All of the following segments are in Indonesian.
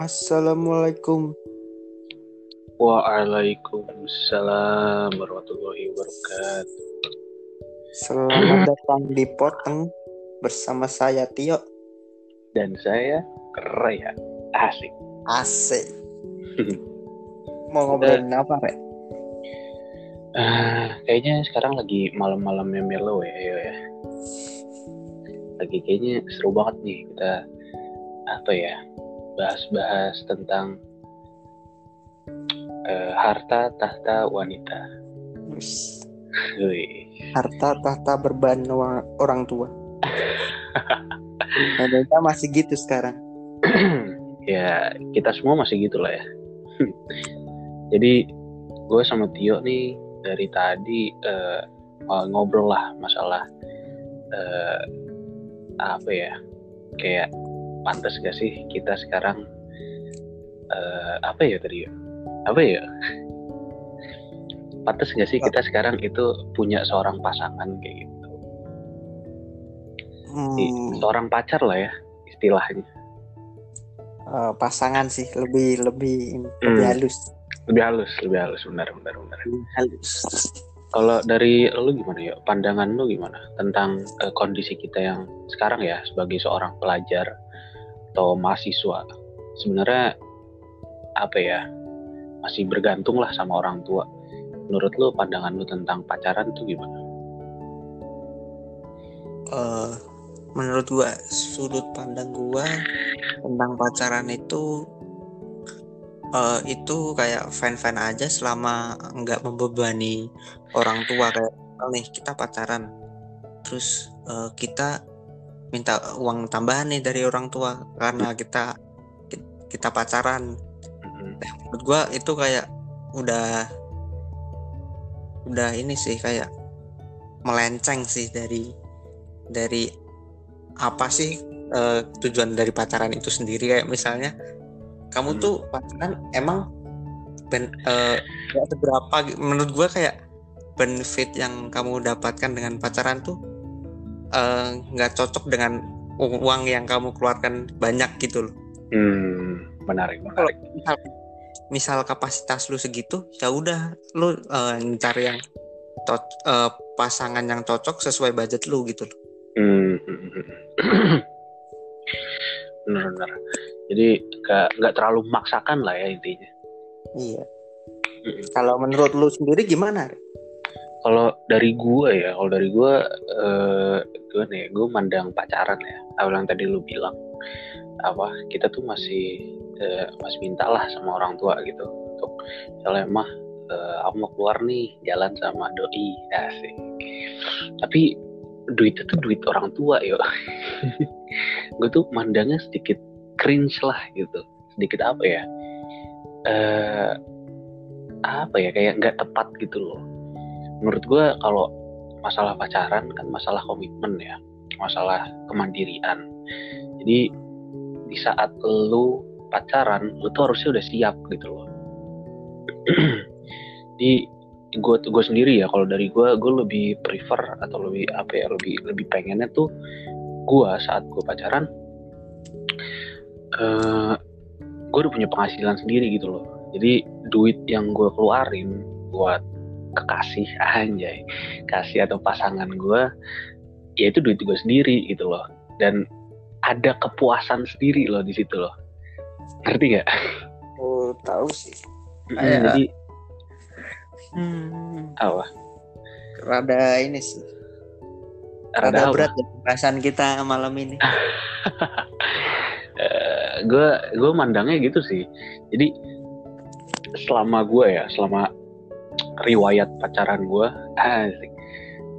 Assalamualaikum. Waalaikumsalam warahmatullahi wabarakatuh. Selamat datang di Poteng bersama saya Tio. Dan saya Raya. Asik. Asik. Mau ngobrolin apa, Rek? Ah, kayaknya sekarang lagi malam-malamnya melo ya, ayo ya. Lagi kayaknya seru banget nih kita apa ya bahas-bahas tentang eh, harta tahta wanita. Harta tahta berban orang tua. Indonesia masih gitu sekarang. ya kita semua masih gitu lah ya. Jadi gue sama Tio nih dari tadi mau ngobrol lah masalah eh, apa ya kayak pantas gak sih kita sekarang eh, apa ya tadi ya? Apa ya? Pantas gak sih kita sekarang itu punya seorang pasangan kayak gitu? Hmm, seorang pacar lah ya istilahnya. Eh, pasangan sih lebih lebih lebih Hmm. halus. lebih halus lebih halus. Benar benar benar. Lebih halus. Kalau dari lu gimana ya? Pandangan lu gimana tentang eh, kondisi kita yang sekarang ya sebagai seorang pelajar atau mahasiswa? Sebenarnya apa ya? Masih bergantung lah sama orang tua. Menurut lu pandangan lu tentang pacaran tuh gimana? Eh, menurut gua sudut pandang gua tentang pacaran itu eh, itu kayak fan-fan aja selama nggak membebani orang tua kayak nih kita pacaran terus eh, kita minta uang tambahan nih dari orang tua karena kita kita pacaran Mm-mm. menurut gua itu kayak udah udah ini sih kayak melenceng sih dari dari apa sih eh, tujuan dari pacaran itu sendiri kayak misalnya kamu Hmm. tuh pacaran emang ben, ya seberapa gi- menurut gua kayak benefit yang kamu dapatkan dengan pacaran tuh eh, nggak cocok dengan uang yang kamu keluarkan banyak gitu loh Hmm, menarik, kalau menarik. misal, misal kapasitas lu segitu ya udah lu eh, cari yang to- eh, pasangan yang cocok sesuai budget lu gitu loh Hmm, hmm, hmm, hmm. Benar-benar. Jadi nggak terlalu memaksakan lah ya intinya. iya Mm-mm. kalau menurut lu sendiri gimana Re? Kalau dari gua ya, kalau dari gua eh gimana ya, gua mandang pacaran ya. Apa yang tadi lu bilang apa kita tuh masih eh, masih minta lah sama orang tua gitu untuk misalnya mah eh, aku mau keluar nih jalan sama doi asik. Tapi duitnya tuh duit orang tua yo. gue tuh mandangnya sedikit cringe lah gitu, sedikit apa ya? Eh apa ya kayak nggak tepat gitu loh menurut gue kalau masalah pacaran kan masalah komitmen ya masalah kemandirian. Jadi di saat lu pacaran lu tuh harusnya udah siap gitu loh. Di gue gue sendiri ya kalau dari gue gue lebih prefer atau lebih apa ya lebih lebih pengennya tuh gue saat gue pacaran eh gue udah punya penghasilan sendiri gitu loh. Jadi duit yang gue keluarin buat kekasih anjay kasih atau pasangan gue ya itu duit gue sendiri gitu loh dan ada kepuasan sendiri loh di situ loh ngerti gak? Oh tahu sih. Mm, Kayak- jadi Hmm, apa? rada ini sih. Rada Rada berat ya pembahasan kita malam ini. gue gue mandangnya gitu sih jadi selama gue ya selama riwayat pacaran gue asik.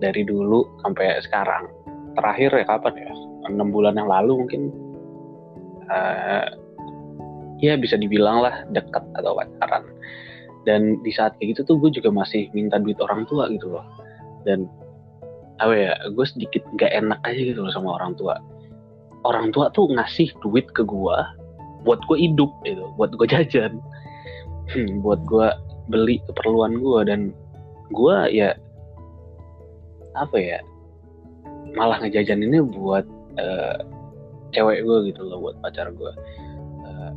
Dari dulu sampai sekarang. Terakhir ya kapan ya? Enam bulan yang lalu mungkin. Eh, ya bisa dibilang lah dekat atau pacaran. Dan di saat kayak gitu tuh gue juga masih minta duit orang tua gitu loh. Dan apa ya gue sedikit nggak enak aja gitu loh sama orang tua. Orang tua tuh ngasih duit ke gua buat gue hidup gitu buat gue jajan. Hmm, buat gue beli keperluan gue dan gua ya apa ya malah ngejajan ini buat eh, cewek gue gitu loh buat pacar gue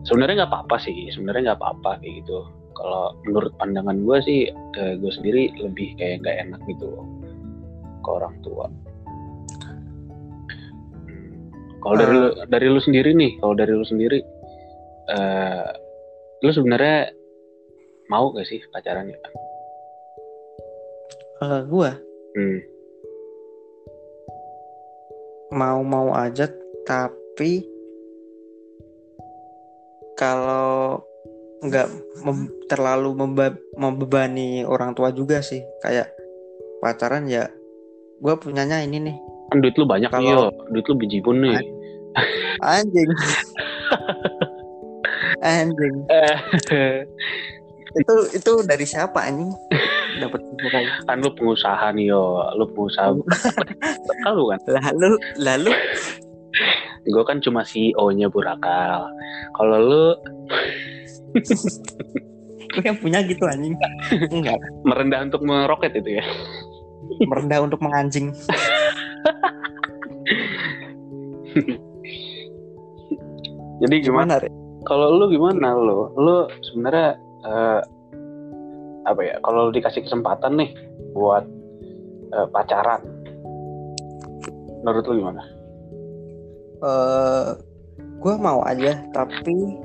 sebenarnya nggak apa-apa sih sebenarnya nggak apa-apa kayak gitu. Kalau menurut pandangan gue sih eh, gue sendiri lebih kayak nggak enak gitu loh ke orang tua. Kalau dari lu, dari lu sendiri nih kalau dari lu sendiri eh lu sebenarnya mau gak sih pacaran ya Eh, gua? Hmm. mau-mau aja tapi kalau nggak mem- terlalu memba- membebani orang tua juga sih. Kayak pacaran ya gua punyanya ini nih. Kan duit lu banyak nih Kalau- yo. Duit lu biji pun nih anjing. Anjing itu itu dari siapa anjing dapat kayak kan lu pengusaha nih yo lu pengusaha bekal lu kan lalu lalu gue kan cuma CEO-nya Burakal. Kalau lu gue yang punya gitu anjing enggak merendah untuk meroket itu ya. merendah untuk menganjing Jadi gimana? gimana? Kalau lu gimana lu? Lu sebenarnya eh, apa ya? Kalau dikasih kesempatan nih buat eh, pacaran, menurut lu gimana? eh gue mau aja tapi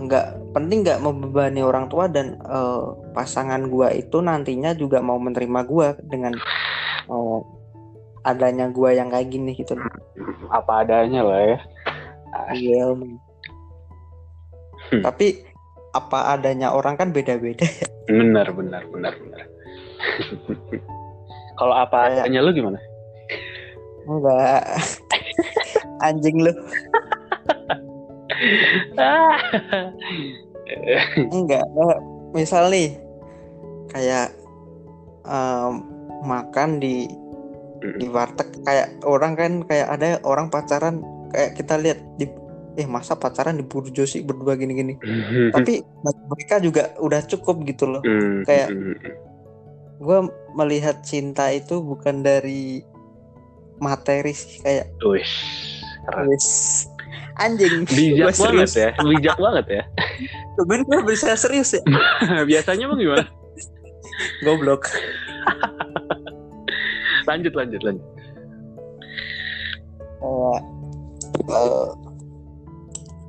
nggak penting nggak membebani orang tua dan eh, pasangan gue itu nantinya juga mau menerima gue dengan eh, adanya gue yang kayak gini gitu. Apa adanya lah ya. Iya. Hmm. Tapi apa adanya orang kan beda-beda ya. Benar, benar, benar, benar. Kalau apa Kayak- adanya lu gimana? Enggak. Anjing lu. Enggak. Misal nih kayak em, makan di di warteg kayak orang kan kayak ada orang pacaran kayak kita lihat di eh masa pacaran di burjo sih berdua gini-gini. Tapi bagi mereka juga udah cukup gitu loh. Hmm, kayak- hmm, Gue melihat cinta itu bukan dari materi sih kayak keren. wis anjing. bijak banget ya bijak banget ya Tumben gue bisa serius ya. biasanya emang gimana Goblok. lanjut lanjut lanjut Kayak, eh,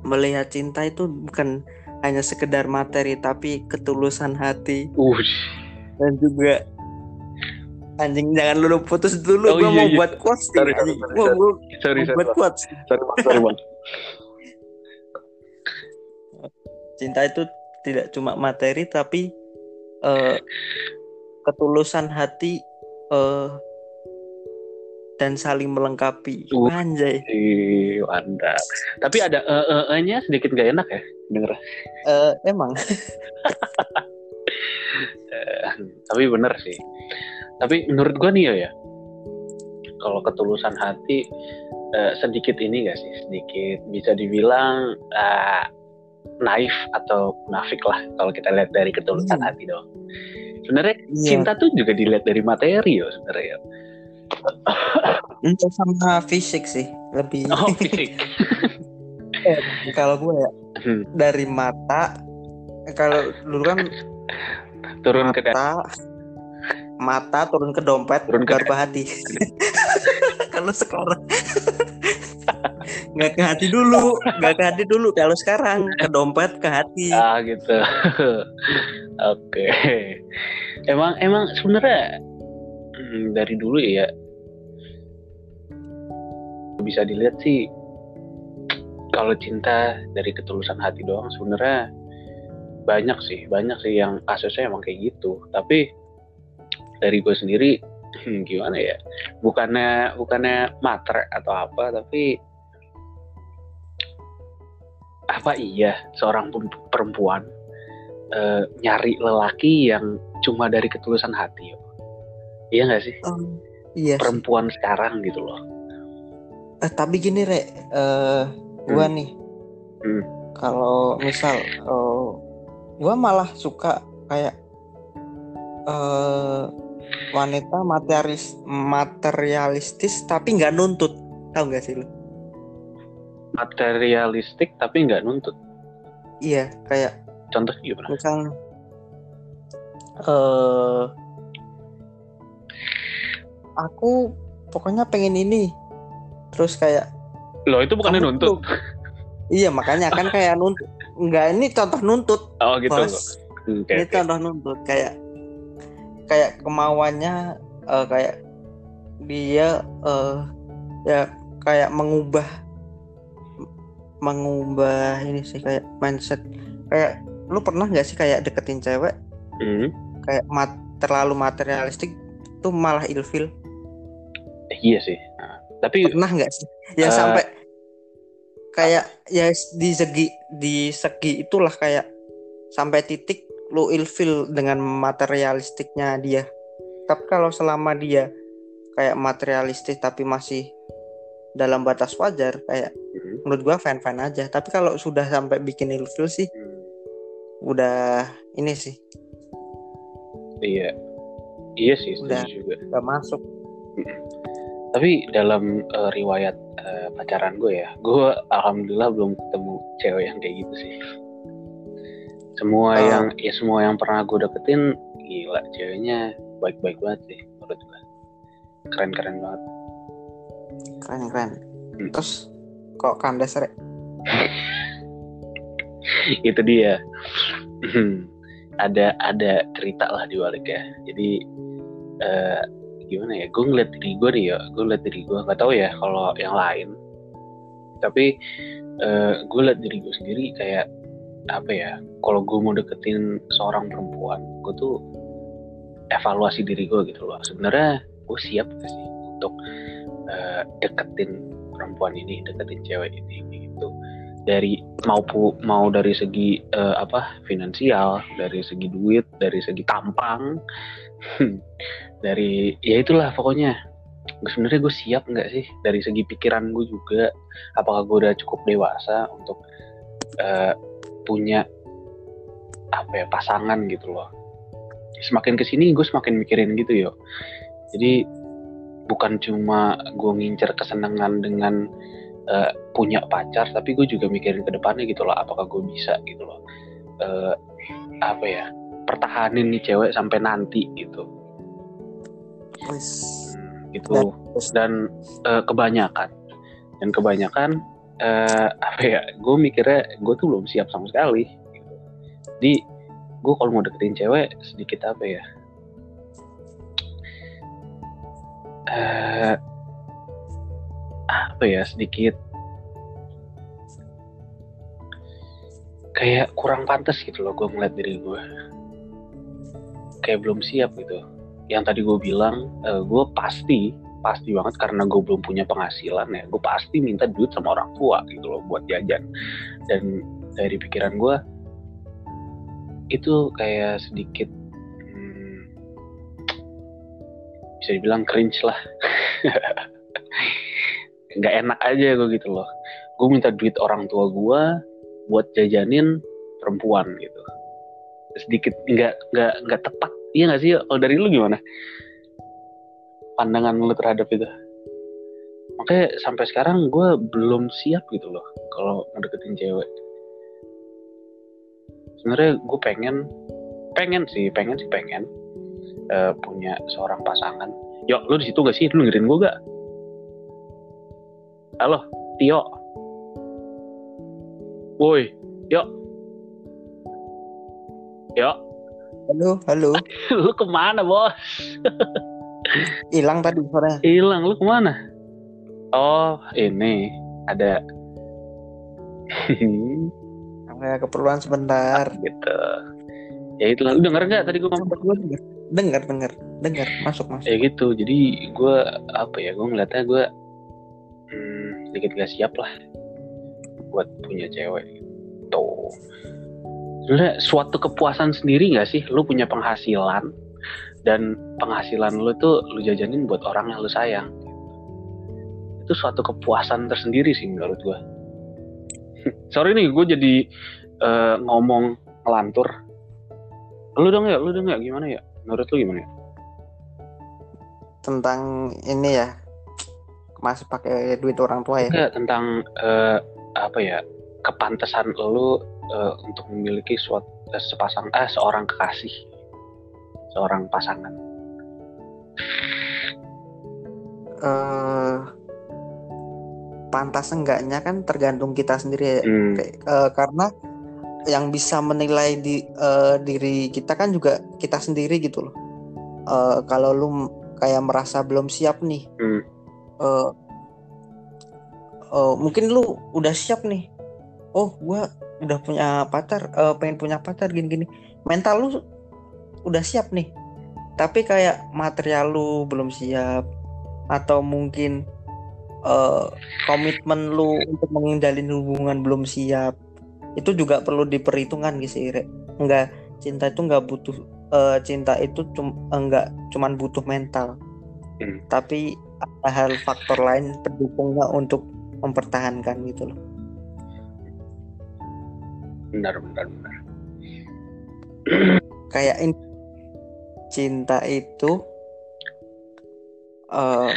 melihat cinta itu bukan hanya sekedar materi tapi ketulusan hati Ush. dan juga anjing jangan lu putus dulu Oh, gua iya, mau iya. buat quotes Sorry, sorry, sorry, Gua- sorry. gua sorry mau sorry buat quotes sorry sorry bang cinta itu tidak cuma materi tapi eh, ketulusan hati eh, dan saling melengkapi Uh. anjay mantap. Tapi ada eh eh, eh-nya sedikit gak enak ya denger. Eh, emang Eh, tapi bener sih. Tapi menurut gua nih ya, ya kalau ketulusan hati eh, sedikit ini gak sih? Sedikit bisa dibilang eh, naif atau munafik lah kalau kita lihat dari ketulusan Hmm. hati dong. Sebenarnya Iya. cinta tuh juga dilihat dari materi ya sebenarnya. Itu sama fisik sih lebih Oh, fisik. kalau gue ya Hmm. dari mata eh, kalau dulu kan Turun ke dalam. mata mata turun ke dompet Turun ke baru ke hati kalau sekarang nggak ke hati dulu nggak ke hati dulu kalau sekarang ke dompet ke hati Ah gitu. Oke. Emang emang sebenarnya hmm, dari dulu ya bisa dilihat sih kalau cinta dari ketulusan hati doang sebenarnya banyak sih banyak sih yang kasusnya emang kayak gitu tapi dari gue sendiri hmm, gimana ya bukannya bukannya matre atau apa tapi apa iya seorang perempuan eh, nyari lelaki yang cuma dari ketulusan hati yo. iya nggak sih Oh, iya sih. perempuan sekarang gitu loh Eh, tapi gini re. Eh gua nih Hmm. kalau misal eh, gua malah suka kayak eh wanita materialis materialistis tapi nggak nuntut. Tahu nggak sih lu? Materialistik tapi nggak nuntut. Iya kayak contoh gimana? misal eh aku pokoknya pengen ini terus kayak loh itu bukannya kamu nuntut? tuh- iya makanya kan kayak nuntut. Enggak ini contoh nuntut. Oh gitu. Bos Oke, ini oke. contoh nuntut. Kayak kayak kemauannya eh, kayak dia eh ya kayak mengubah mengubah ini sih kayak mindset. Kayak lu pernah nggak sih kayak deketin cewek? Hmm. kayak mat- terlalu materialistik tuh malah ilfil? Eh, iya sih tapi pernah nggak sih ya Eh. sampai kayak ya di segi di segi itulah kayak sampai titik lu ilfil dengan materialistiknya dia tapi kalau selama dia kayak materialistik tapi masih dalam batas wajar kayak Hmm. menurut gua fan fan aja tapi kalau sudah sampai bikin ilfil sih Hmm. udah ini sih iya iya sih Udah. juga udah masuk tapi dalam eh, riwayat eh, pacaran gue ya gue alhamdulillah belum ketemu cewek yang kayak gitu sih. Semua Oh. yang ya semua yang pernah gue deketin gila ceweknya baik-baik banget sih menurut gue. Keren-keren banget. Keren keren. Hmm. terus kok kandas rek itu dia. Ada ada cerita lah di baliknya jadi eh, gimana ya gue ngeliat diri gue nih ya gue ngeliat diri gue nggak tahu ya kalau yang lain. Tapi eh, gue liat diri gue sendiri kayak apa ya kalau gue mau deketin seorang perempuan gue tuh evaluasi diri gue gitu loh. Sebenarnya gue siap gak sih untuk eh, deketin perempuan ini deketin cewek ini gitu dari mau pu- mau dari segi eh, apa finansial dari segi duit dari segi tampang dari ya itulah pokoknya. Sebenarnya gue siap nggak sih? Dari segi pikiran gue juga apakah gue udah cukup dewasa untuk eh, punya apa ya pasangan gitu loh. Semakin ke sini gue semakin mikirin gitu yo. Jadi bukan cuma gue ngincer kesenangan dengan eh, punya pacar tapi gue juga mikirin ke depannya gitu loh apakah gue bisa gitu loh Eh, apa ya pertahanin nih cewek sampai nanti gitu. Hmm, gitu dan eh, kebanyakan dan kebanyakan eh, apa ya gue mikirnya gue tuh belum siap sama sekali gitu. jadi gue kalau mau deketin cewek sedikit apa ya eh apa ya sedikit. Kayak kurang pantas gitu loh gue ngeliat diri gue kayak belum siap gitu. Yang tadi gue bilang gue pasti pasti banget karena gue belum punya penghasilan ya gue pasti minta duit sama orang tua gitu loh buat jajan. Dan dari pikiran gue itu kayak sedikit hmm, bisa dibilang cringe lah nggak enak aja gue gitu loh. Gue minta duit orang tua gue buat jajanin perempuan gitu. Sedikit nggak nggak nggak tepat. Iya nggak sih? Kalau dari lu gimana? Pandangan lu terhadap itu? Makanya sampai sekarang gue belum siap gitu loh kalau ngedeketin cewek. Sebenarnya gue pengen pengen sih pengen sih pengen eh, punya seorang pasangan. Yo lu di situ gak sih? Lu ngirin gue gak halo Tio. Woi yo yo halo halo. Lu ke mana bos? Hilang tadi suaranya hilang lu ke mana? Oh ini ada. Ada keperluan sebentar. Gitu. Ya itu lu denger nggak tadi gue ngomong? Dengar dengar dengar masuk masuk. Ya gitu jadi gue apa ya gue ngeliatnya gue sedikit gak siap lah buat punya cewek gitu. Sebenarnya suatu kepuasan sendiri gak sih? Lu punya penghasilan dan penghasilan lu tuh lu jajanin buat orang yang lu sayang. Itu suatu kepuasan tersendiri sih menurut gue sorry nih gue jadi eh, ngomong ngelantur. Lu dong ya lu dong ya gimana ya? Menurut lu gimana ya? Tentang ini ya masih pakai duit orang tua ya Enggak tentang eh, apa ya kepantesan lu uh, untuk memiliki suatu uh, sepasang eh seorang kekasih seorang pasangan eh pantas enggaknya kan tergantung kita sendiri ya. Hmm. Kayak, eh, karena yang bisa menilai di eh, diri kita kan juga kita sendiri gitu loh. Eh, kalau lu kayak merasa belum siap nih, Hmm. Eh, eh, mungkin lu udah siap nih. Oh, gua udah punya pacar, eh, pengen punya pacar gini-gini. Mental lu udah siap nih. Tapi kayak material lu belum siap atau mungkin eh, komitmen lu untuk mengendalin hubungan belum siap. Itu juga perlu diperhitungkan gitu sih, Re. Enggak cinta itu enggak butuh eh, cinta itu cum, enggak cuman butuh mental. Hmm. Tapi ada hal faktor lain pendukungnya untuk mempertahankan gitu loh. benar benar benar Kayak ini cinta itu eh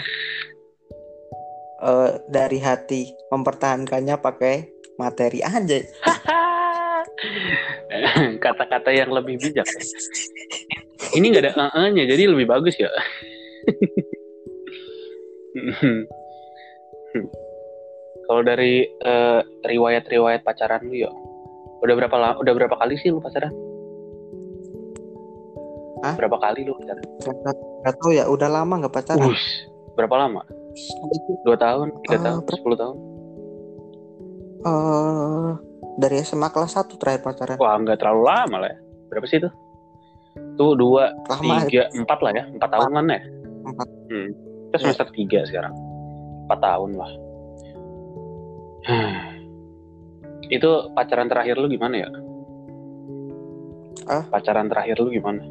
eh, dari hati mempertahankannya pakai materi aja. kata-kata yang lebih bijak ini nggak ada nya jadi lebih bagus ya kalau dari eh, riwayat-riwayat pacaran lu ya udah berapa la- udah berapa kali sih lu pacaran Hah? berapa kali lu pacaran nggak tahu ya, udah lama nggak pacaran. Ush, berapa lama dua tahun tiga Eh, tahun sepuluh tahun eh dari SMA kelas 1 terakhir pacaran. wah nggak terlalu lama lah ya berapa sih itu tuh dua Lama tiga empat lah ya empat tahunan ya Empat. hmm. Kita semester tiga sekarang. Empat tahun lah. Itu pacaran terakhir lu gimana ya? Ah? pacaran terakhir lu gimana?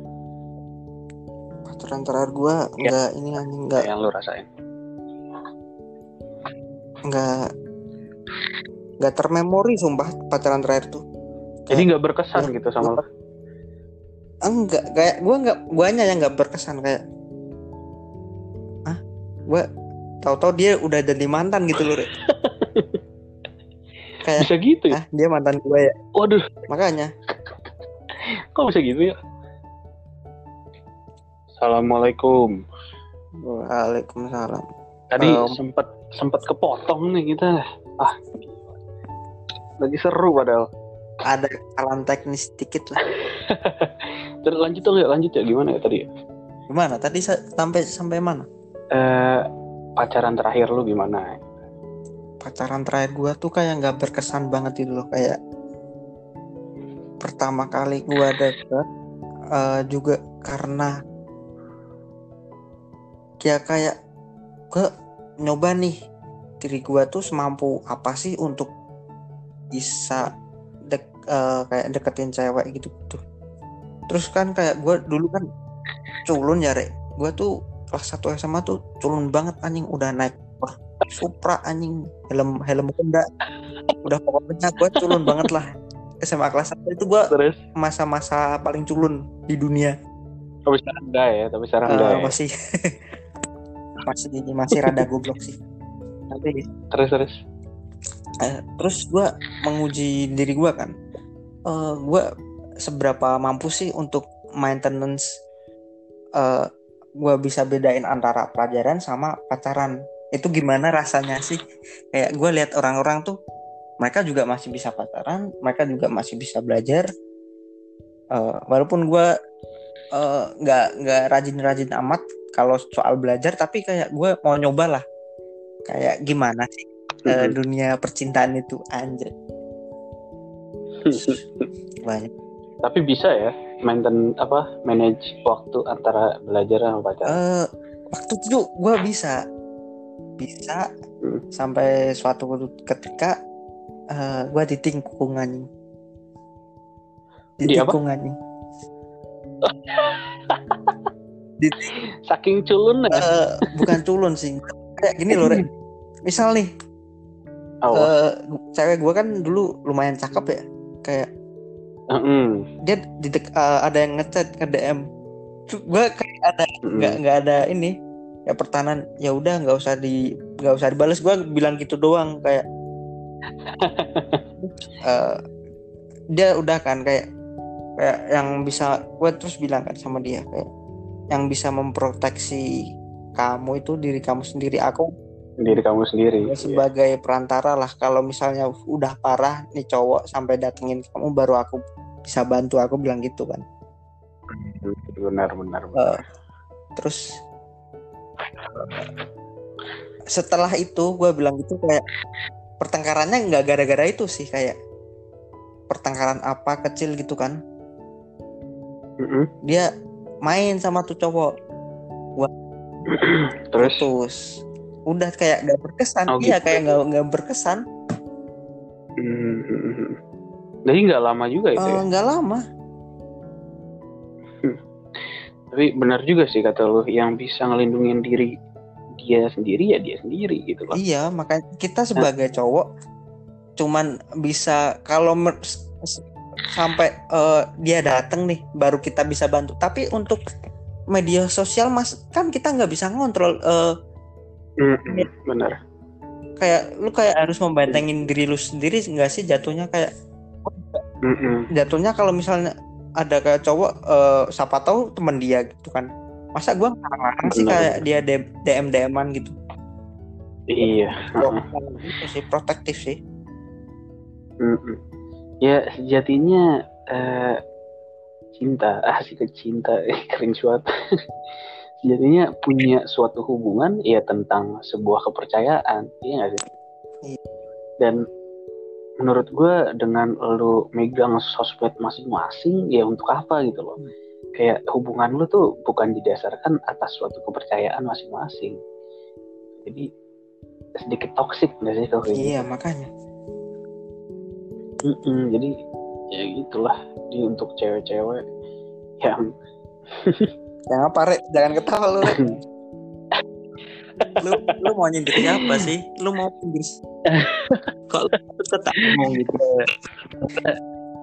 Pacaran terakhir gua Ya. nggak ini anjing nggak yang lu rasain. Nggak nggak termemori sumpah pacaran terakhir tuh. jadi nggak berkesan Ya, gitu sama lu? Enggak, kayak gua nggak guanya yang nggak berkesan kayak gua tahu-tahu dia udah jadi mantan gitu loh Re. kayak bisa gitu ya? Ah dia mantan gua ya. Waduh. Makanya. Kok bisa gitu ya? Assalamualaikum. Waalaikumsalam. Tadi Um, sempet sempet kepotong nih kita. Ah lagi seru padahal. Ada kesalahan teknis sedikit lah. Terus lanjut dong ya lanjut ya. Gimana ya tadi? Gimana? Tadi sa- sampai sampai mana eh pacaran terakhir lu gimana? Pacaran terakhir gua tuh kayak nggak berkesan banget itu loh. Kayak pertama kali gua deket eh, juga karena ya kayak gua nyoba nih. Diri gua tuh semampu apa sih untuk bisa dek eh, kayak deketin cewek gitu tuh terus kan kayak gua dulu kan culun ya rek. Gua tuh kelas 1 SMA tuh culun banget anjing. Udah naik wah, Supra anjing. Helm helm Honda. Udah pokoknya gue culun banget lah. SMA kelas 1 itu gue masa-masa paling culun di dunia. Tapi sekarang enggak ya? Tapi sekarang enggak ya? masih. Masih masih rada goblok sih. Tapi terus terus? Eh, terus gue menguji diri gue kan. Eh gue seberapa mampu sih untuk maintenance eh gue bisa bedain antara pelajaran sama pacaran. Itu gimana rasanya sih? Kayak gue lihat orang-orang tuh mereka juga masih bisa pacaran mereka juga masih bisa belajar. Eh, walaupun gue eh, nggak nggak rajin-rajin amat kalau soal belajar tapi kayak gue mau nyoba lah kayak gimana sih Mhm. dunia percintaan itu anjir banyak. Tapi bisa ya maintain apa manage waktu antara belajar sama pacaran eh waktu itu gue bisa. Bisa Hmm. sampai suatu ketika eh gue ditingkung anjing Di apa? ditikung anjing saking culun ya? Eh, bukan culun sih. Kayak gini loh Rek. misal nih oh eh, cewek gue kan dulu lumayan cakep ya. Kayak mm, dia di ada yang ngechat ke DM gue kayak ada nggak nggak ada ini ya pertahanan ya udah nggak usah di nggak usah dibales. Gue bilang gitu doang kayak. Uh, dia udah kan kayak kayak yang bisa gue terus bilang kan sama dia kayak yang bisa memproteksi kamu itu diri kamu sendiri. Aku diri kamu sendiri. Ya, sebagai perantara lah kalau misalnya udah parah nih cowok sampai datengin kamu baru aku bisa bantu aku bilang gitu kan. Benar benar, benar. Uh, terus setelah itu gue bilang gitu kayak pertengkarannya nggak gara-gara itu sih kayak pertengkaran apa kecil gitu kan. Mm-hmm. dia main sama tuh cowok. Gua terus? terus udah kayak gak berkesan oh, iya gitu. kayak nggak nggak berkesan mm-hmm. jadi nggak lama juga itu uh, ya nggak lama hmm. tapi benar juga sih kata lo yang bisa ngelindungin diri dia sendiri ya dia sendiri gitu loh iya makanya kita sebagai nah. cowok cuman bisa kalau sampai uh, dia dateng nih baru kita bisa bantu tapi untuk media sosial mas kan kita nggak bisa ngontrol uh, mm -hmm, benar. Kayak lu kayak harus membentengin diri lu sendiri nggak sih jatuhnya kayak mm -hmm. jatuhnya kalau misalnya ada kayak cowok uh, siapa tahu teman dia gitu kan. Masa gue ngarang sih kayak dia DM DM-an gitu? Iya. Itu sih protektif sih. Mm -mm. ya sejatinya uh, cinta. Ah sih cinta kering suatu sejatinya punya suatu hubungan ya tentang sebuah kepercayaan iya gak sih iya. dan menurut gue dengan lu megang sosmed masing-masing ya untuk apa gitu loh hmm. kayak hubungan lu tuh bukan didasarkan atas suatu kepercayaan masing-masing jadi sedikit toksik gak sih kalau iya gitu? makanya mm -mm, jadi ya gitulah di untuk cewek-cewek yang jangan apa rek? Jangan ketawa lu lu lu mau nyindir siapa sih? Lu mau nyindir kok tetap ngomong gitu?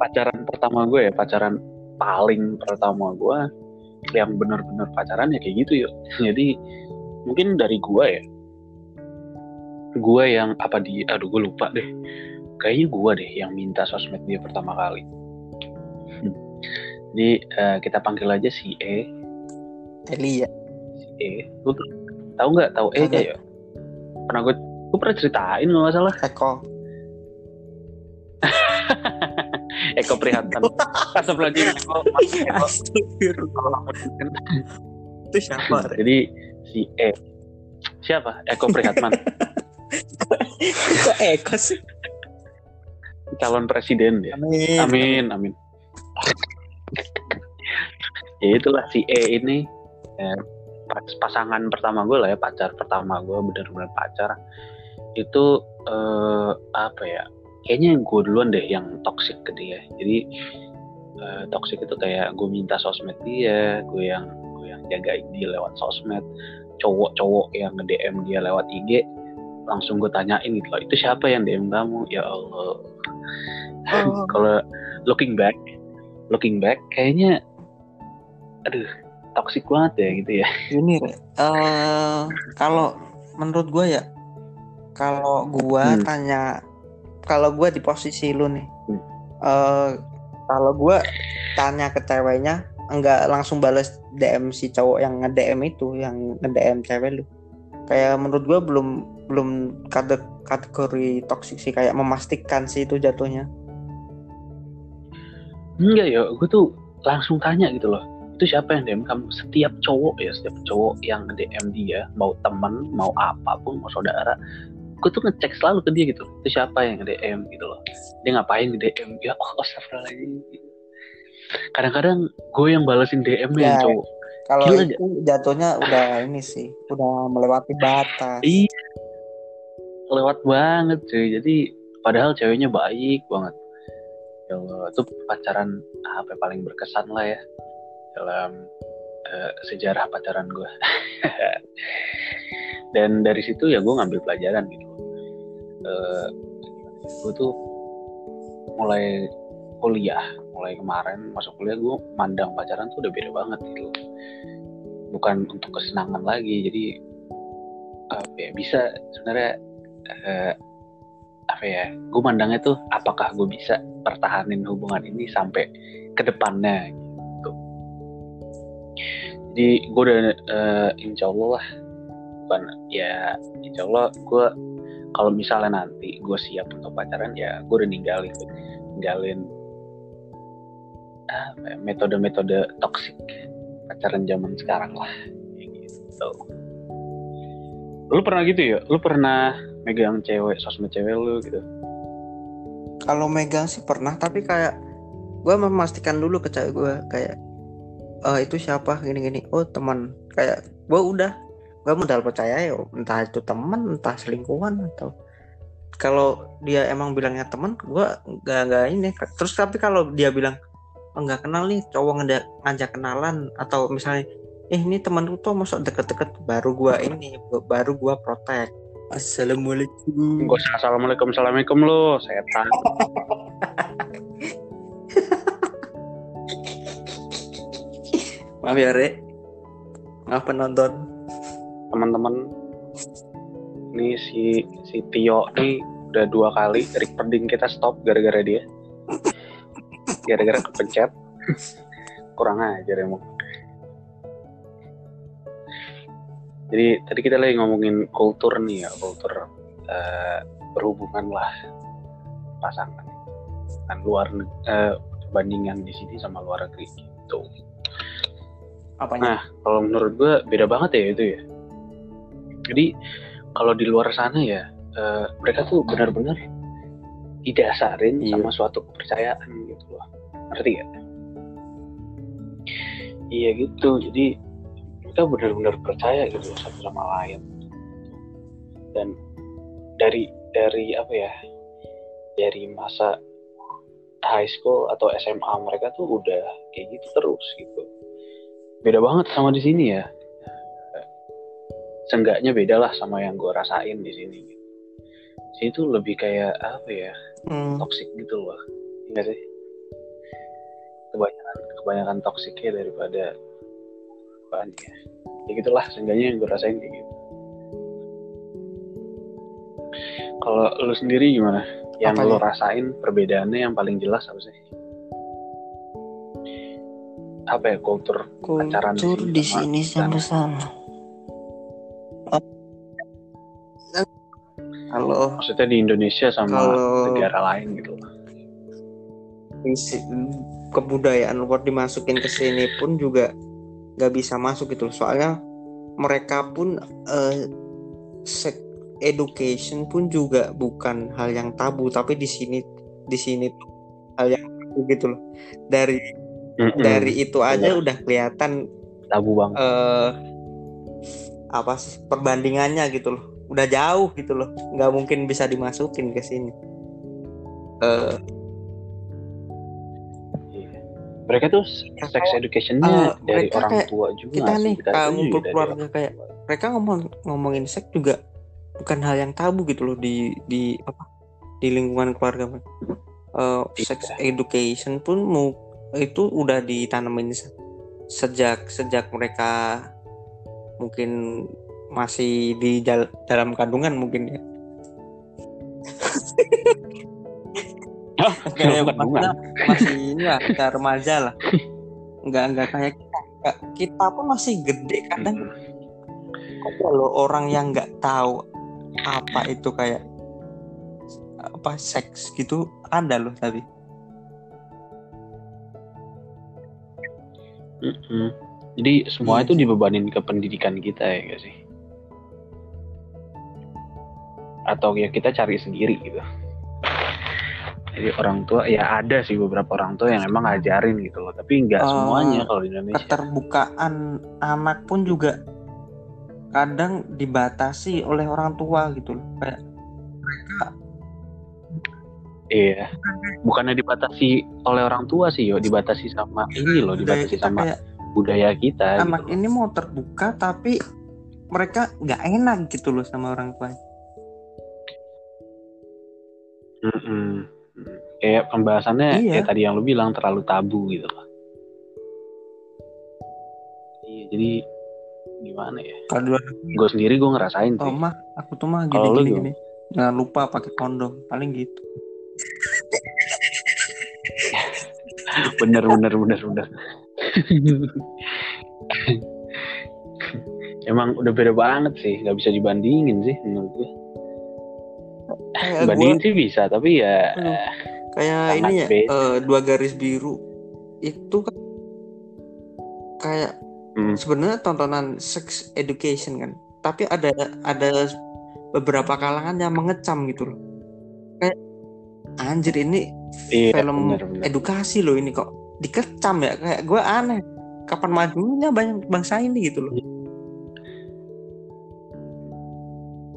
Pacaran pertama gue ya pacaran paling pertama gue yang benar-benar pacaran ya kayak gitu yuk. Jadi mungkin dari gue ya. Gue yang apa di aduh gue lupa deh. Kayaknya gue deh yang minta sosmed dia pertama kali. Hmm. jadi uh, kita panggil aja si E Eli ya? Si E lu tahu nggak? Tahu E ya? Pernah gue gue pernah ceritain nggak salah. Eko. Eko Prihantan Astagfirullahaladzim Eko. Astagfirullah Itu siapa? Jadi si E. Siapa? Eko Prihatman Kok Eko sih? Calon presiden ya Amin. Amin, amin. ya itulah si E ini ya, pasangan pertama gue lah ya pacar pertama gue benar-benar pacar. Itu uh, apa ya kayaknya gue duluan deh yang toxic ke dia. Jadi uh, toxic itu kayak gue minta sosmed dia gue yang gue yang jagain dia lewat sosmed. Cowok-cowok yang nge DM dia lewat IG langsung gue tanyain gitu loh itu siapa yang DM kamu? Ya Allah. Oh. kalau looking back looking back kayaknya aduh toxic banget ya gitu ya. Ini uh, kalau menurut gue ya kalau gua hmm. tanya kalau gua di posisi lu nih hmm. uh, kalau gua tanya ke ceweknya enggak langsung balas DM si cowok yang nge-DM itu yang nge-DM cewek lu. Kayak menurut gua belum belum kategori toksik sih kayak memastikan sih itu jatuhnya. Enggak ya gue tuh langsung tanya gitu loh itu siapa yang DM kamu? Setiap cowok ya setiap cowok yang DM dia mau teman mau apa pun mau saudara gue tuh ngecek selalu ke dia gitu. Itu siapa yang DM gitu loh. Dia ngapain di DM ya oh astagfirullahaladzim. Kadang-kadang gue yang balesin DM ya, yang cowok. kalau itu jatuhnya udah ini sih udah melewati batas. Iya. Lewat banget cuy. Jadi padahal ceweknya baik banget. Ya Allah itu pacaran apa paling berkesan lah ya dalam uh, sejarah pacaran gue dan dari situ ya gue ngambil pelajaran gitu. Uh, gue tuh mulai kuliah mulai kemarin masuk kuliah gue mandang pacaran tuh udah beda banget gitu. Bukan untuk kesenangan lagi jadi apa ya bisa sebenarnya uh, apa ya gue mandangnya tuh apakah gue bisa pertahanin hubungan ini sampai ke depannya jadi gue udah uh, insya Allah lah. Bukan ya insya Allah gue kalau misalnya nanti gue siap untuk pacaran ya gue udah ninggalin ninggalin ya, metode-metode toksik pacaran zaman sekarang lah. Gitu. Lu pernah gitu ya? Lu pernah megang cewek sosmed cewek lu gitu? Kalau megang sih pernah tapi kayak gue memastikan dulu ke cewek gue kayak oh, itu siapa? Gini-gini. Oh teman. Kayak gue udah gue modal percaya ya entah itu teman entah selingkuhan atau kalau dia emang bilangnya teman gue gak gak ini. Terus tapi kalau dia bilang oh, nggak kenal nih cowok ngajak kenalan atau misalnya eh ini temanku tuh masuk deket-deket baru gua ini baru gua protek. Assalamualaikum. Gak usah assalamualaikum assalamualaikum lo setan maaf ya Rek maaf penonton. Teman-teman ini si si Tio nih udah dua kali recording kita stop gara-gara dia. Gara-gara kepencet. Kurang aja emang. Jadi tadi kita lagi ngomongin kultur nih ya kultur uh, berhubungan lah pasangan. Kan luar uh, perbandingan di sini sama luar negeri gitu Apanya? nah kalau menurut gue beda banget ya itu ya jadi kalau di luar sana ya uh, mereka tuh benar-benar didasarin iya. sama suatu kepercayaan gitu loh ngerti gak? iya gitu jadi kita benar-benar percaya gitu satu sama lain dan dari dari apa ya dari masa high school atau SMA mereka tuh udah kayak gitu terus gitu beda banget sama di sini ya. Seenggaknya beda lah sama yang gue rasain di sini. Gitu. sini tuh lebih kayak apa ya hmm. toxic gitu loh. Enggak sih? Kebanyakan kebanyakan toksiknya daripada apaan ya? Ya gitulah seenggaknya yang gue rasain kayak gitu. Kalau lu sendiri gimana? Yang lo rasain perbedaannya yang paling jelas apa sih apa ya kultur, kultur pacaran di sini sama sama kalau maksudnya di Indonesia sama kalau, negara lain gitu. Kebudayaan luar dimasukin ke sini pun juga nggak bisa masuk gitu soalnya mereka pun uh, education pun juga bukan hal yang tabu tapi di sini di sini tuh hal yang tabu gitu loh. Dari mm-hmm. dari itu aja udah kelihatan tabu bang uh, apa sih perbandingannya gitu loh. Udah jauh gitu loh. Nggak mungkin bisa dimasukin ke sini. Uh, mereka tuh sex educationnya uh, dari orang kayak, tua juga kita nih kamu berkeluarga kayak mereka ngomong ngomongin seks juga bukan hal yang tabu gitu loh di di apa di lingkungan keluarga uh, sex education pun mau itu udah ditanamin sejak sejak mereka mungkin masih di dalam kandungan mungkin ya. Kayak masih ini lah kayak remaja lah. Nggak nggak kayak kita. Kita pun masih gede kadang. Kalau orang yang nggak tahu apa itu kayak apa seks gitu ada loh tapi mm -hmm. jadi semua iya. itu dibebanin ke pendidikan kita ya gak sih? Atau ya kita cari sendiri gitu. Jadi orang tua ya ada sih beberapa orang tua yang emang ngajarin gitu loh. Tapi nggak uh, semuanya kalau di Indonesia. keterbukaan anak pun juga kadang dibatasi oleh orang tua gitu loh. Kayak mereka iya. Bukannya dibatasi oleh orang tua sih yo. Dibatasi sama ini loh dibatasi sama kayak, budaya kita anak gitu. ini mau terbuka tapi mereka nggak enak gitu loh sama orang tua. Mm -mm kayak pembahasannya iya. kayak tadi yang lu bilang terlalu tabu gitu loh. Iya jadi gimana ya? Kalau gue sendiri gue ngerasain oh, mah aku tuh mah gini gini, gini. Jangan lupa pakai kondom paling gitu bener bener bener bener emang udah beda banget sih nggak bisa dibandingin sih menurut gue kayak bandingin gua sih bisa tapi ya Aduh. kayak ini ya beda. eh, dua garis biru itu kan kayak hmm, sebenarnya tontonan sex education kan tapi ada ada beberapa kalangan yang mengecam gitu loh anjir ini iya film bener bener edukasi loh ini kok. Dikecam ya kayak gue aneh. Kapan majunya banyak bangsa ini gitu loh.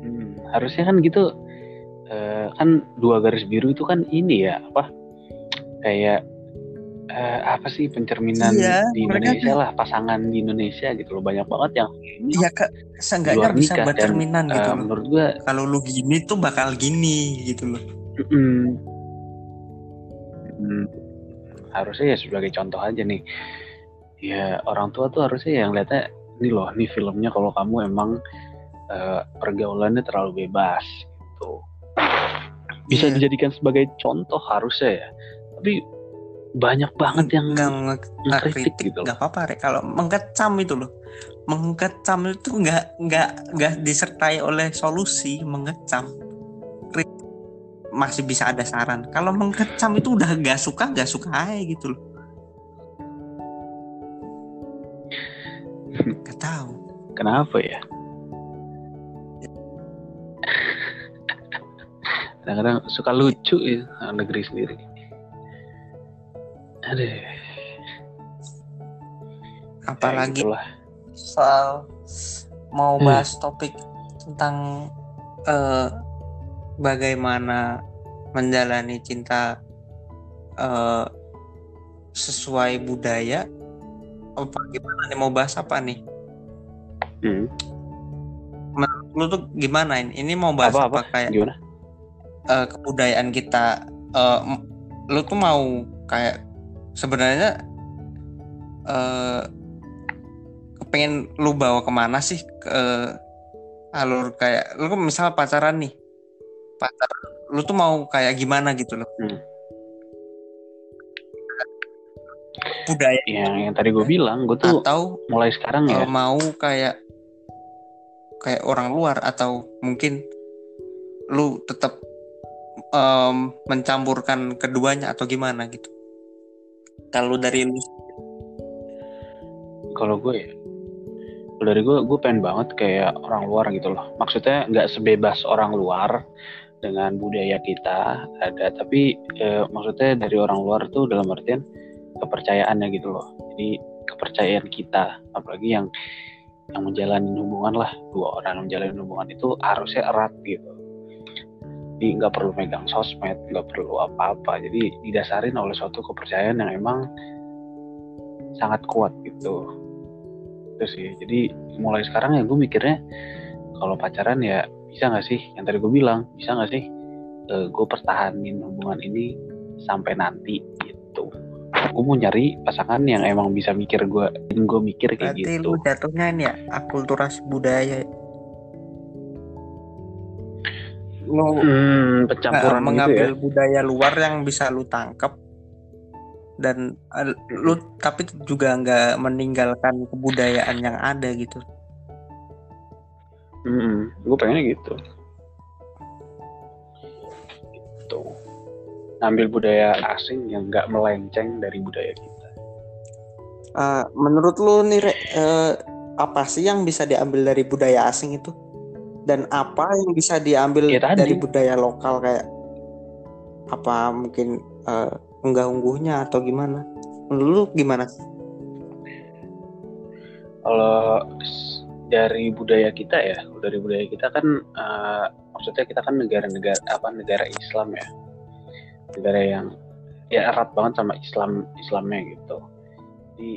Hmm, harusnya kan gitu eh, kan dua garis biru itu kan ini ya apa? Kayak eh, apa sih pencerminan Iya, di Indonesia lah pasangan di Indonesia gitu loh. Banyak banget yang ya ke di seenggaknya bisa nikah buat dan cerminan gitu loh. menurut gua kalau lu gini tuh bakal gini gitu loh mm, mm, harusnya ya sebagai contoh aja nih. Ya orang tua tuh harusnya yang lihatnya ini loh ini filmnya kalau kamu emang eh, pergaulannya terlalu bebas gitu. Bisa Iya. dijadikan sebagai contoh harusnya ya. Tapi banyak banget yang nggak nge- nggak ngekritik kritik gitu loh. nggak apa-apa Rek. kalau mengkecam itu loh. Mengkecam itu nggak nggak nggak disertai oleh solusi mengecam masih bisa ada saran. Kalau mengkecam itu udah nggak suka nggak suka aja gitu loh. Nggak tahu. Kenapa ya? Kadang-kadang suka lucu ya orang negeri sendiri. Aduh. Apalagi gitulah. soal mau Hmm. bahas topik tentang eh, bagaimana menjalani cinta eh, sesuai budaya? Apa gimana nih? Mau bahas apa nih? Hmm, lu tuh gimana ini? Ini mau bahas apa apa, apa? kayak gimana? eh, kebudayaan kita? M- lu tuh mau kayak sebenarnya eh kepengen lu bawa ke mana sih ke eh, alur kayak lu kan misal pacaran nih pacaran lu tuh mau kayak gimana gitu loh. Hmm. budaya. Yang yang tadi gue bilang gue tuh atau mulai sekarang ya. mau kayak kayak orang luar atau mungkin lu tetap em, mencampurkan keduanya atau gimana gitu? Kalau dari lu kalau gue ya kalau dari gue gue pengen banget kayak orang luar gitu loh. Maksudnya nggak sebebas orang luar dengan budaya kita ada tapi eh, maksudnya dari orang luar tuh dalam artian kepercayaannya gitu loh. Jadi kepercayaan kita apalagi yang yang menjalani hubungan lah dua orang menjalani hubungan itu harusnya erat gitu. Jadi nggak perlu megang sosmed nggak perlu apa-apa. Jadi didasarin oleh suatu kepercayaan yang emang sangat kuat gitu. Itu sih. Jadi mulai sekarang ya gue mikirnya kalau pacaran ya bisa nggak sih? Yang tadi gue bilang bisa nggak sih? Eh, gue pertahanin hubungan ini sampai nanti gitu. Gue mau nyari pasangan yang emang bisa mikir gue dan gue mikir kayak berarti gitu. lu jatuhnya ini ya akulturasi budaya. Lu hmm, pencampuran gitu mengambil ya budaya luar yang bisa lu tangkap dan eh, lu tapi juga nggak meninggalkan kebudayaan yang ada gitu gue pengennya gitu. Gitu. Ngambil budaya asing yang nggak melenceng dari budaya kita. Eh, menurut lu nih Re, eh, apa sih yang bisa diambil dari budaya asing itu? Dan apa yang bisa diambil Ya, tadi. dari budaya lokal kayak apa mungkin eh, unggah-ungguhnya atau gimana? Menurut lu gimana kalau dari budaya kita ya dari budaya kita kan eh, maksudnya kita kan negara-negara apa negara Islam ya. Negara yang ya erat banget sama Islam Islamnya gitu. Jadi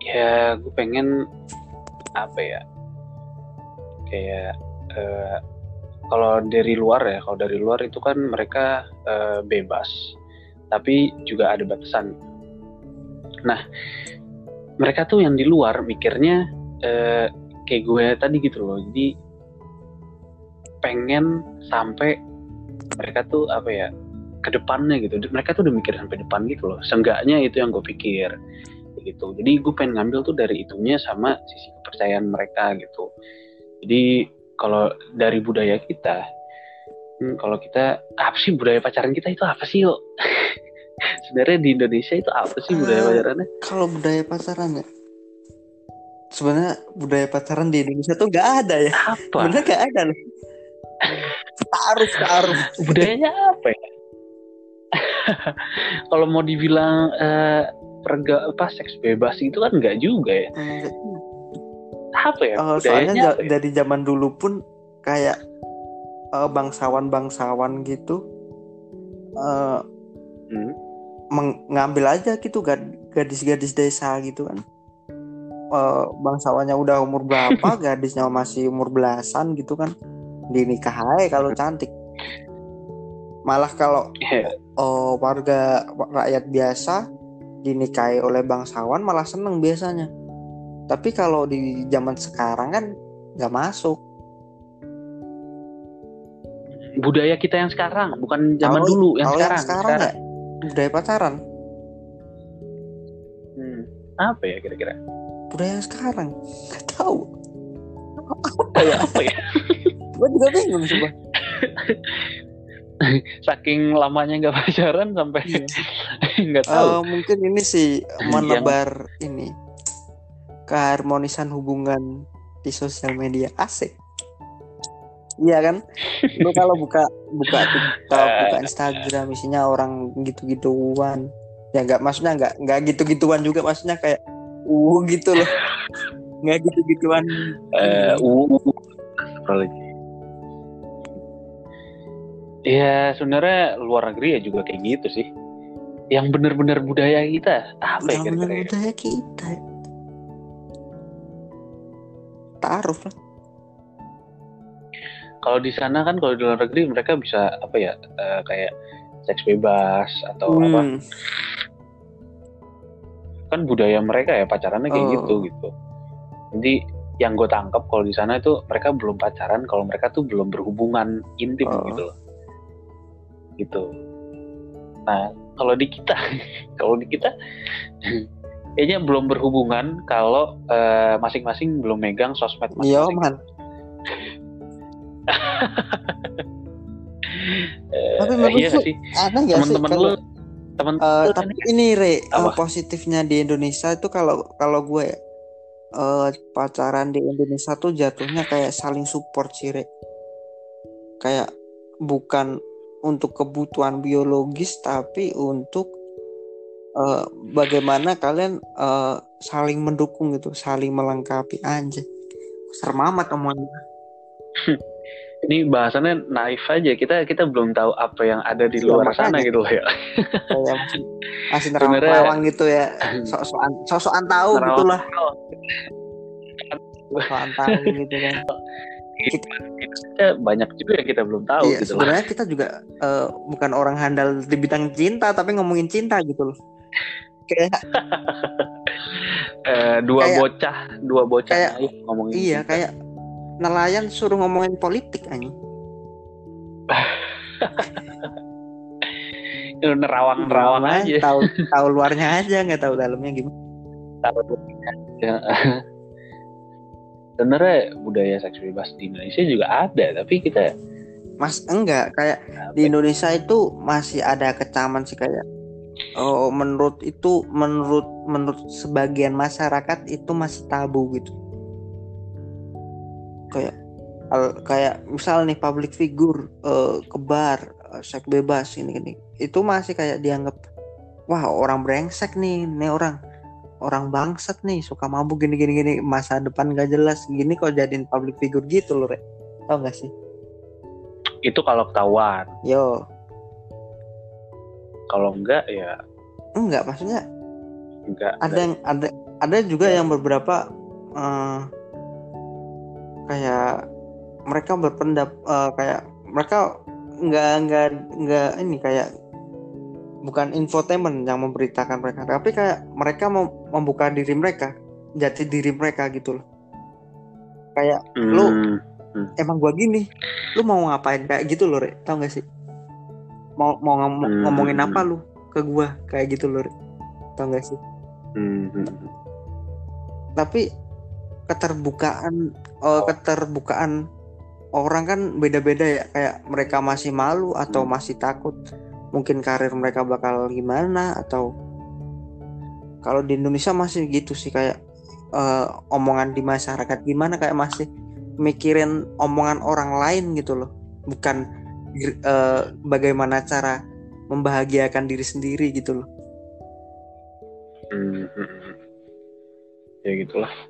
ya gue pengen apa ya kayak eh, kalau dari luar ya kalau dari luar itu kan mereka eh, bebas tapi juga ada batasan. Nah mereka tuh yang di luar mikirnya eh, kayak gue tadi gitu loh. Jadi pengen sampai mereka tuh apa ya ke depannya gitu. Mereka tuh udah mikir sampai depan gitu loh. Seenggaknya itu yang gue pikir gitu. Jadi gue pengen ngambil tuh dari itunya sama sisi kepercayaan mereka gitu. Jadi kalau dari budaya kita hmm, kalau kita apa sih budaya pacaran kita itu apa sih yuk? Sebenarnya di Indonesia itu apa sih budaya Ah. pacarannya? Kalau budaya pacaran ya, sebenarnya budaya pacaran di Indonesia tuh nggak ada ya. apa Bener nggak ada loh. Taruh, taruh. budayanya apa ya kalau mau dibilang eh, perga apa seks bebas itu kan nggak juga ya apa ya Eh, soalnya apa ya? dari zaman dulu pun kayak eh, bangsawan-bangsawan gitu eh, Hmm. mengambil aja gitu gad- gadis-gadis desa gitu kan. Eh, bangsawannya udah umur berapa, gadisnya masih umur belasan gitu kan. Dinikah aja kalau cantik. Malah kalau eh, warga rakyat biasa dinikahi oleh bangsawan malah seneng biasanya. Tapi kalau di zaman sekarang kan nggak masuk. budaya kita yang sekarang bukan zaman Kalau- dulu yang kalau sekarang sekarang ya budaya pacaran, Hmm. apa ya kira-kira budaya yang sekarang nggak tahu. Apa ya? apa ya Gue juga bingung coba. saking lamanya nggak pacaran sampai Iya. nggak tahu Eh, mungkin ini sih Yang- menebar ini keharmonisan hubungan di sosial media asik. Iya kan? Lu kalau buka buka TikTok, buka Instagram isinya orang gitu-gituan. Ya nggak maksudnya nggak nggak gitu-gituan juga maksudnya kayak uh gitu loh. Nggak gitu-gituan. Eh, uh, uh, uh. Astagfirullahaladzim. Ya sebenarnya luar negeri ya juga kayak gitu sih. Yang benar-benar budaya kita apa ya Yang ya? budaya kita. Taruh lah. Kalau di sana kan kalau di luar negeri mereka bisa apa ya eh, kayak seks bebas atau apa Hmm. Kan budaya mereka ya pacarannya kayak Oh. gitu gitu. Jadi yang gue tangkap kalau di sana itu mereka belum pacaran kalau mereka tuh belum berhubungan intim Oh. gitu loh. Gitu. Nah kalau di kita kalau di kita kayaknya belum berhubungan kalau eh, masing-masing belum megang sosmed Iya masing-masing. man. Eh, Tapi menurut iya sih sih teman-teman kalau lu teman Eh, lu tapi ini re eh, Apa? positifnya di Indonesia itu kalau kalau gue eh, pacaran di Indonesia tuh jatuhnya kayak saling support sih re. Kayak bukan untuk kebutuhan biologis tapi untuk eh, bagaimana kalian eh, saling mendukung gitu saling melengkapi anjay. Serem amat omongannya ini bahasannya naif aja. Kita kita belum tahu apa yang ada di Iya, luar makanya. sana gitu loh ya. Kayak masih masih Sebenarnya- nerawang gitu ya. Sok-sokan sok-sokan tahu gitu lah sok-sokan tahu gitu kan. Indonesia banyak juga yang kita belum tahu Iya, gitu sebenarnya kita juga eh, bukan orang handal di bidang cinta, tapi ngomongin cinta gitu loh. Kayak Eh, dua Kayak- bocah dua bocah kayak- ngomongin iya, cinta. kayak nelayan suruh ngomongin politik anjing. Lu nerawang nerawang aja Tahu tahu luarnya aja, nggak tahu dalamnya gimana. tahu ya. sebenarnya budaya seks bebas di Indonesia juga ada tapi kita Mas enggak, kayak di Indonesia itu masih ada kecaman sih kayak oh menurut itu menurut menurut sebagian masyarakat itu masih tabu gitu. Kayak al- kayak misal nih public figure eh, kebar eh, seks bebas ini ini itu masih kayak dianggap wah orang brengsek nih nih orang orang bangsat nih suka mabuk gini gini gini masa depan gak jelas. Gini kok jadiin public figure gitu loh re tau gak sih? Itu kalau ketahuan. Yo. Kalau enggak ya. Enggak maksudnya enggak ada yang ada ada juga yang beberapa eh, kayak mereka berpendap eh, kayak mereka nggak nggak nggak ini kayak bukan infotainment yang memberitakan mereka tapi kayak mereka mau membuka diri mereka jati diri mereka gitu loh kayak lu Hmm, hmm. emang gua gini lu mau ngapain kayak gitu loh Re? tau gak sih mau mau ngom hmm. ngomongin apa lu ke gua kayak gitu loh Re? tau gak sih hmm. tapi keterbukaan oh, keterbukaan orang kan beda-beda ya. Kayak mereka masih malu atau hmm. masih takut mungkin karir mereka bakal gimana atau kalau di Indonesia masih gitu sih kayak uh, omongan di masyarakat gimana kayak masih mikirin omongan orang lain gitu loh. Bukan uh, bagaimana cara membahagiakan diri sendiri gitu loh. Hmm, hmm, hmm. ya gitulah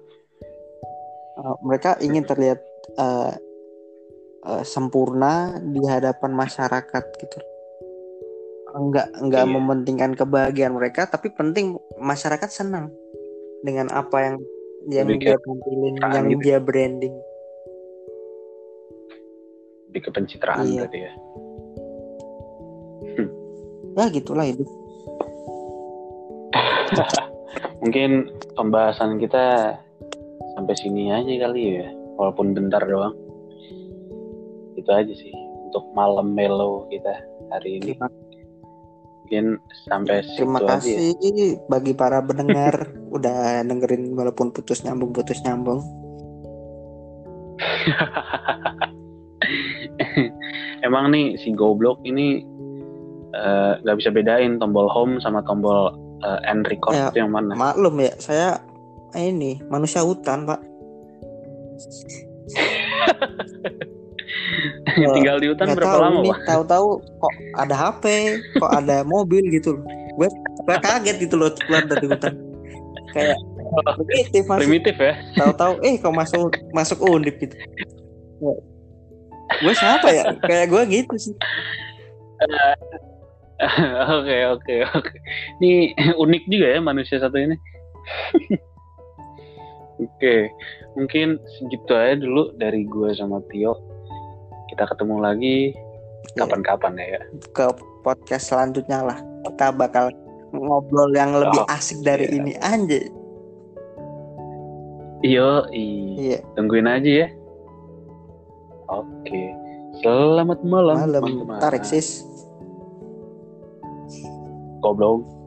uh, mereka ingin terlihat uh, uh, sempurna di hadapan masyarakat gitu enggak enggak iya. mementingkan kebahagiaan mereka tapi penting masyarakat senang dengan apa yang yang dia tampilin yang gitu. dia branding lebih ke pencitraan iya. berarti ya hmm. ya gitulah itu mungkin pembahasan kita sampai sini aja kali ya walaupun bentar doang itu aja sih untuk malam melo kita hari ini mungkin sampai terima kasih ya. bagi para pendengar udah dengerin walaupun putus nyambung putus nyambung emang nih si goblok ini eh, nggak uh, bisa bedain tombol home sama tombol uh, end record ya, itu yang mana? Maklum ya, saya ini manusia hutan pak. Tinggal di hutan berapa tahu lama pak? Tahu-tahu kok ada HP, kok ada mobil gitu loh. Gue, gue kaget gitu loh keluar dari hutan. Kayak primitif masuk. Primitif ya. Tahu-tahu eh kok masuk masuk undip gitu gue siapa ya kayak gue gitu sih Oke oke oke. Ini unik juga ya manusia satu ini. Oke, mungkin segitu aja dulu dari gue sama Tio. Kita ketemu lagi iya. kapan-kapan ya. Ke podcast selanjutnya lah. Kita bakal ngobrol yang lebih oh, asik dari iya. ini anjir. Iyo, iya. Tungguin aja ya. Oke. Selamat malam. Malam. Tarik sis. Goblok.